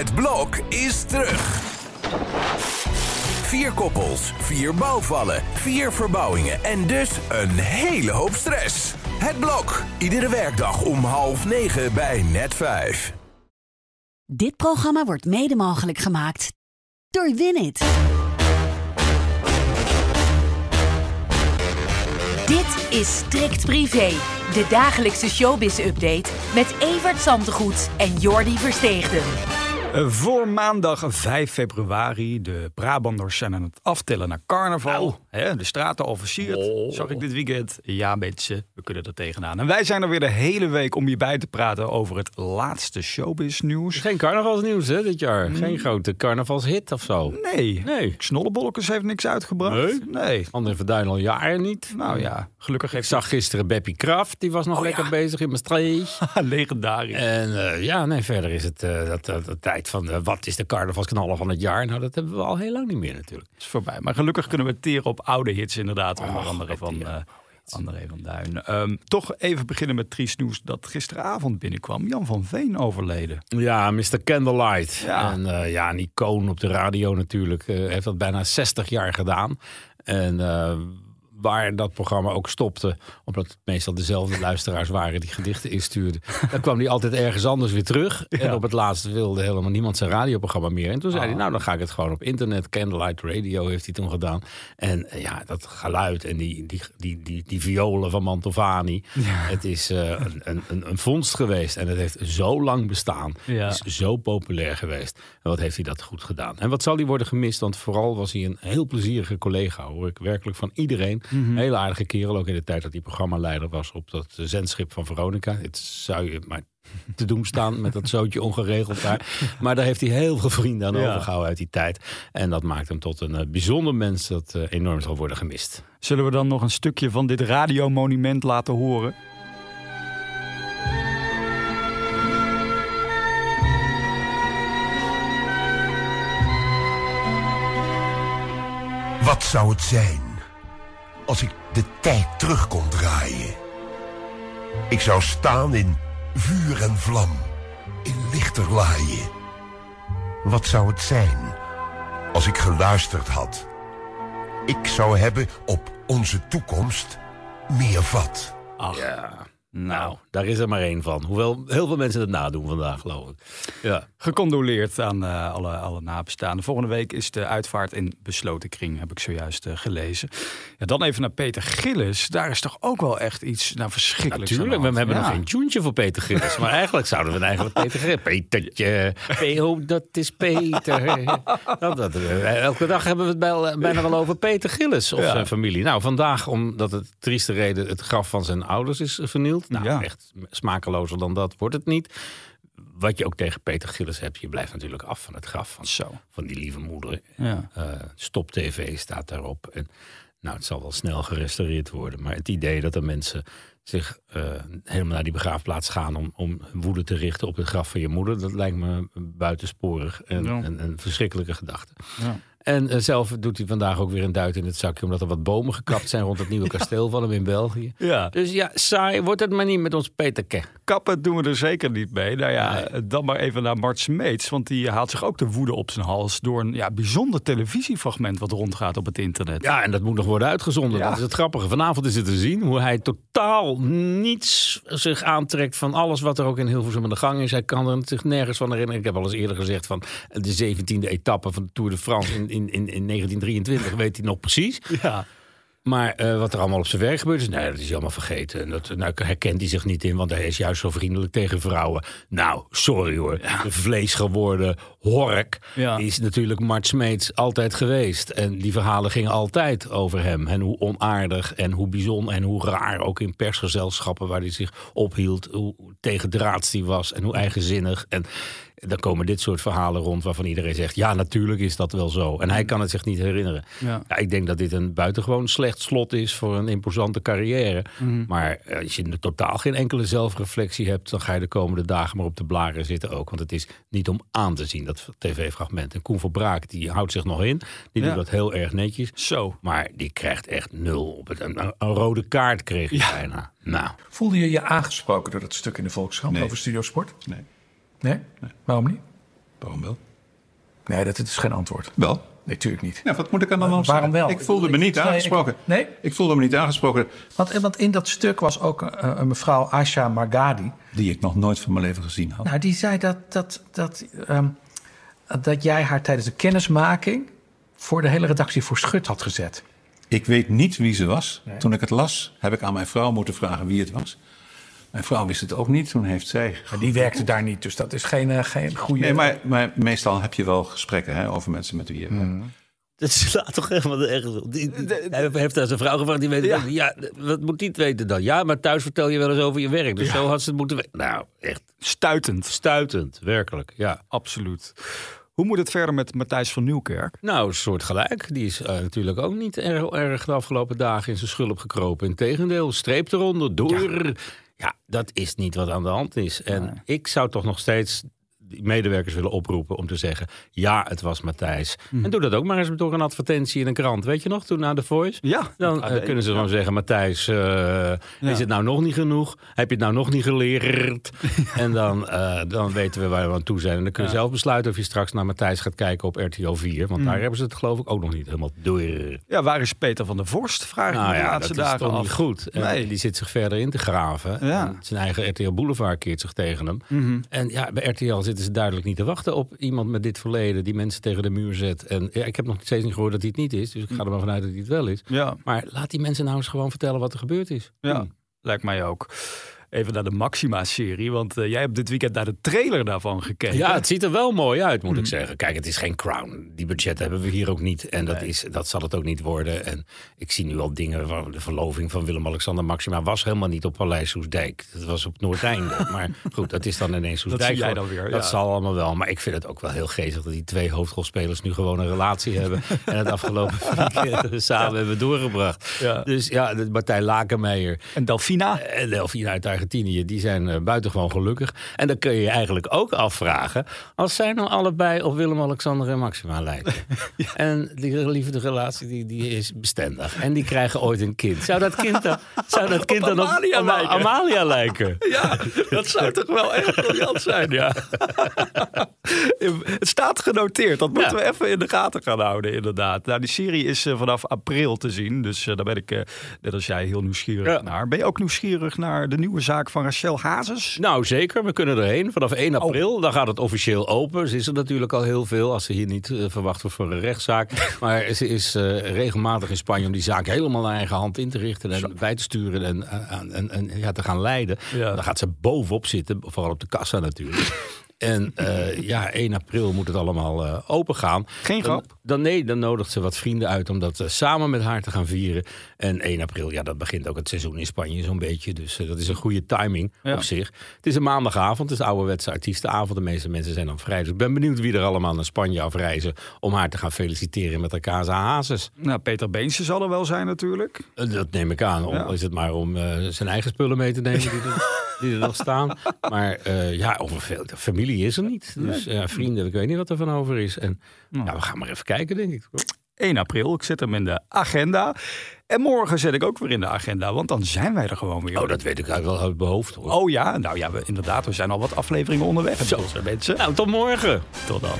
Het blok is terug. Vier koppels, vier bouwvallen, vier verbouwingen en dus een hele hoop stress. Het blok, iedere werkdag om half negen bij net vijf. Dit programma wordt mede mogelijk gemaakt door Winit. Dit is Strikt Privé, de dagelijkse showbiz-update met Evert Zantegoed en Jordi Versteegden. Eh, Voor maandag 5 februari. De Brabanders zijn aan het aftellen naar carnaval. De straten al versierd. Oh. Zag ik dit weekend. Ja, mensen, we kunnen er tegenaan. En wij zijn er weer de hele week om je bij te praten over het laatste showbiz nieuws. Geen carnavalsnieuws hè, dit jaar. Geen grote carnavalshit of zo. Nee, Nee. Snollebollekes heeft niks uitgebracht. Nee. André van Duin al jaren niet. Nou ja, gelukkig Ik heeft zag gisteren Beppie Kraft, die was nog Oh, lekker ja. bezig in Maastricht. legendarisch. En eh, ja, nee, verder is het eh, dat, dat, dat van eh, wat is de carnavalsknaller van het jaar? Nou, dat hebben we al heel lang niet meer natuurlijk. is voorbij. Maar gelukkig kunnen we teren op oude hits inderdaad. Onder andere van ja. André van Duin. Ehm, toch even beginnen met triest nieuws dat gisteravond binnenkwam. Jan van Veen overleden. Ja, Mr. Candlelight. Ja. En ja, een icoon op de radio natuurlijk. Heeft dat bijna 60 jaar gedaan. En waar dat programma ook stopte, omdat het meestal dezelfde luisteraars waren die gedichten instuurden, dan kwam hij altijd ergens anders weer terug. En op het laatste wilde helemaal niemand zijn radioprogramma meer. En toen zei hij, nou dan ga ik het gewoon op internet. Candlelight Radio heeft hij toen gedaan. En eh, ja, dat geluid en die, die, die, die, die violen van Mantovani. Het is eh, een, een, een, een vondst geweest. En het heeft zo lang bestaan. Ja. Het is zo populair geweest. En wat heeft hij dat goed gedaan. En wat zal hij worden gemist? Want vooral was hij een heel plezierige collega. Hoor ik werkelijk van iedereen. Een hele aardige kerel. Ook in de tijd dat hij programmaleider was op dat zendschip van Veronica. Het zou je maar te doen staan met dat zootje ongeregeld daar. Maar daar heeft hij heel veel vrienden aan Ja. overgehouden uit die tijd. En dat maakt hem tot een eh, bijzonder mens dat eh, enorm zal worden gemist. Zullen we dan nog een stukje van dit radiomonument laten horen? Wat zou het zijn als ik de tijd terug kon draaien? Ik zou staan in vuur en vlam, in lichterlaaien. Wat zou het zijn als ik geluisterd had? Ik zou hebben op onze toekomst meer vat. Ach, ja. Nou, daar is er maar één van. Hoewel heel veel mensen het nadoen vandaag, geloof ik. Ja. Gecondoleerd aan eh, alle, alle nabestaanden. Volgende week is de uitvaart in besloten kring, heb ik zojuist eh, gelezen. Ja, dan even naar Peter Gillis. Daar is toch ook wel echt iets nou, verschrikkelijks Natuurlijk, we hebben nog geen tuentje voor Peter Gillis. Maar eigenlijk zouden we eigenlijk Peter Gillis... Petertje, Peo, dat is Peter. Dat, dat, eh, elke dag hebben we het bij- bijna wel over Peter Gillis of Ja. zijn familie. Nou, vandaag, omdat het trieste reden het graf van zijn ouders is vernield. Nou, Ja. echt smakelozer dan dat wordt het niet. Wat je ook tegen Peter Gillis hebt, je blijft natuurlijk af van het graf van, Zo. van die lieve moeder. Ja. Eh, Stop TV staat daarop. En, nou, het zal wel snel gerestaureerd worden. Maar het idee dat er mensen zich eh, helemaal naar die begraafplaats gaan om, om woede te richten op het graf van je moeder, dat lijkt me buitensporig en Ja. een verschrikkelijke gedachte. Ja. En eh, zelf doet hij vandaag ook weer een duit in het zakje, omdat er wat bomen gekapt zijn rond het nieuwe kasteel van hem in België. Ja. Dus ja, saai wordt het maar niet met ons Peterke. Kappen doen we er zeker niet mee. Nou ja, dan maar even naar Mart Smeets. Want die haalt zich ook de woede op zijn hals door een ja, bijzonder televisiefragment wat rondgaat op het internet. Ja, en dat moet nog worden uitgezonden. Ja. Dat is het grappige. Vanavond is het te zien hoe hij totaal niets zich aantrekt van alles wat er ook in Hilversum aan de gang is. Hij kan er zich nergens van herinneren. Ik heb al eens eerder gezegd van de 17e etappe van de Tour de France in, in, in, in 1923 weet hij nog precies. Ja. Maar eh, wat er allemaal op zijn werk gebeurt is, nee, dat is hij allemaal vergeten. En dat nou, herkent hij zich niet in, want hij is juist zo vriendelijk tegen vrouwen. Nou, sorry hoor. De vlees geworden hork Ja. is natuurlijk Mart Smeets altijd geweest. En die verhalen gingen altijd over hem. En hoe onaardig en hoe bijzonder en hoe raar ook in persgezelschappen waar hij zich ophield. Hoe tegendraads hij was en hoe eigenzinnig. En dan komen dit soort verhalen rond waarvan iedereen zegt... ja, natuurlijk is dat wel zo. En hij kan het zich niet herinneren. Ja. Ja, ik denk dat dit een buitengewoon slecht slot is voor een imposante carrière. Mhm. Maar eh, als je totaal geen enkele zelfreflectie hebt... dan ga je de komende dagen maar op de blaren zitten ook. Want het is niet om aan te zien, dat tv-fragment. En Koen Verbraak, die houdt zich nog in. Die Ja. doet dat heel erg netjes. Zo. Maar die krijgt echt nul op het. Een, een rode kaart kreeg hij bijna. Nou, Voelde je je aangesproken door dat stuk in de Volkskrant Nee. over Studio Sport? Nee. Nee? Waarom niet? Waarom wel? Nee, dat is geen antwoord. Wel? Nee, natuurlijk niet. Ja, wat moet ik er dan op Waarom wel? Ik voelde me niet Nee, ik- aangesproken. nee? Ik voelde me niet aangesproken. Want, want in dat stuk was ook een, een mevrouw Asha Margadi. Die ik nog nooit van mijn leven gezien had. Nou, die zei dat, dat, dat, ehm, dat jij haar tijdens de kennismaking voor de hele redactie voor schut had gezet. Ik weet niet wie ze was. Nee. Toen ik het las, heb ik aan mijn vrouw moeten vragen wie het was. Mijn vrouw wist het ook niet. Toen heeft zij. Maar die werkte daar niet, dus dat is geen, eh, geen goede... Nee, maar, maar meestal heb je wel gesprekken hè, over mensen met wie je. Hmm. Dat slaat toch helemaal nergens op. Die- Hij heeft aan zijn vrouw gevraagd, die weet ja. ja, wat moet die het weten dan? Ja, maar thuis vertel je wel eens over je werk. Dus zo had ze het moeten weten. Nou, echt Stuitend. stuitend, werkelijk, ja. Absoluut. Hoe moet het verder met Matthijs van Nieuwkerk? Nou, een soort gelijk. Die is eh, natuurlijk ook niet erg, erg de afgelopen dagen in zijn schulp gekropen. Integendeel, streep eronder, door. Ja. Dat is niet wat aan de hand is. En ik zou toch nog steeds die medewerkers willen oproepen om te zeggen... ja, het was Matthijs. En doe dat ook maar eens door een advertentie in een krant. Weet je nog, toen na The Voice? Ja, Dan het eh, kunnen ze ja. gewoon zeggen... Matthijs, eh, is het nou nog niet genoeg? Heb je het nou nog niet geleerd? en dan, eh, dan weten we waar we aan toe zijn. En dan kun je zelf besluiten of je straks naar Matthijs gaat kijken op RTL 4. Want daar hebben ze het geloof ik ook nog niet helemaal door. Ja, waar is Peter van der Vorst? Vraag ik Nou de ja, dat laatste is toch af. niet goed. En Nee. Die zit zich verder in te graven. Zijn eigen RTL Boulevard keert zich tegen hem. Mhm. En ja, bij RTL zitten ze duidelijk niet te wachten op iemand met dit verleden... die mensen tegen de muur zet. En ja, ik heb nog steeds niet gehoord dat hij het niet is. Dus ik ga er maar vanuit dat hij het wel is. Ja, Maar laat die mensen nou eens gewoon vertellen wat er gebeurd is. ja, lijkt mij ook. Even naar de Maxima-serie, want eh, jij hebt dit weekend naar de trailer daarvan gekeken. Ja, het ziet er wel mooi uit, moet ik Mhm. zeggen. Kijk, het is geen crown. Die budget hebben we hier ook niet. En dat, is, dat zal het ook niet worden. En ik zie nu al dingen van de verloving van Willem-Alexander Maxima... was helemaal niet op Paleis Soesdijk. Dat was op Noordeinde. maar goed, dat is dan ineens Soesdijk. zie jij dan weer, Dat ja. zal allemaal wel. Maar ik vind het ook wel heel geestig dat die twee hoofdrolspelers... nu gewoon een relatie hebben. En het afgelopen weekend samen hebben doorgebracht. Ja. Dus ja, Martijn Lakenmeijer... En Delfina? En Delphine uit Argentinië, die zijn eh, buitengewoon gelukkig. En dan kun je je eigenlijk ook afvragen... als zij nou allebei op Willem-Alexander en Maxima lijken. En die liefde relatie die, die is bestendig. En die krijgen ooit een kind. Zou dat kind dan, zou dat kind dan op Amalia op lijken? Amalia lijken? Ja, dat zou toch wel echt briljant zijn, ja. Het staat genoteerd. Dat moeten Ja. we even in de gaten gaan houden, inderdaad. Nou, die serie is eh, vanaf april te zien. Dus eh, daar ben ik, eh, net als jij, heel nieuwsgierig Ja. naar. Ben je ook nieuwsgierig naar de nieuwe zaak van Rachel Hazes? Nou, zeker. We kunnen erheen. Vanaf 1 april, dan gaat het officieel open. Ze is er natuurlijk al heel veel, als ze hier niet verwacht wordt voor een rechtszaak. maar ze is regelmatig in Spanje om die zaak helemaal naar eigen hand in te richten... en bij te sturen en, en, en, en ja, te gaan leiden. Ja. Dan gaat ze bovenop zitten, vooral op de kassa natuurlijk. En eh, ja, 1 april moet het allemaal eh, open gaan. Geen grap? dan, nee, dan nodigt ze wat vrienden uit om dat eh, samen met haar te gaan vieren. En 1 april, ja, dat begint ook het seizoen in Spanje zo'n beetje. Dus dat is een goede timing Ja. op zich. Het is een maandagavond, het is ouderwetse artiestenavond. De meeste mensen zijn dan vrij. Dus ik ben benieuwd wie er allemaal naar Spanje afreizen... om haar te gaan feliciteren met haar Casa Hazes. Nou, Peter Beense zal er wel zijn natuurlijk. Dat neem ik aan. Om, Ja. Is het maar om zijn eigen spullen mee te nemen die er, nog staan. Maar eh, ja, over veel, de familie is er niet. Dus ja, vrienden, ik weet niet wat er van over is. En ja, we gaan maar even kijken, denk ik. 1 april, ik zet hem in de agenda. En morgen zet ik ook weer in de agenda, want dan zijn wij er gewoon weer. Oh, dat weet ik eigenlijk wel uit mijn hoofd. Hoor. Oh ja, nou ja, we, inderdaad, we zijn al wat afleveringen onderweg. Zo, mensen. Nou, tot morgen. Tot dan.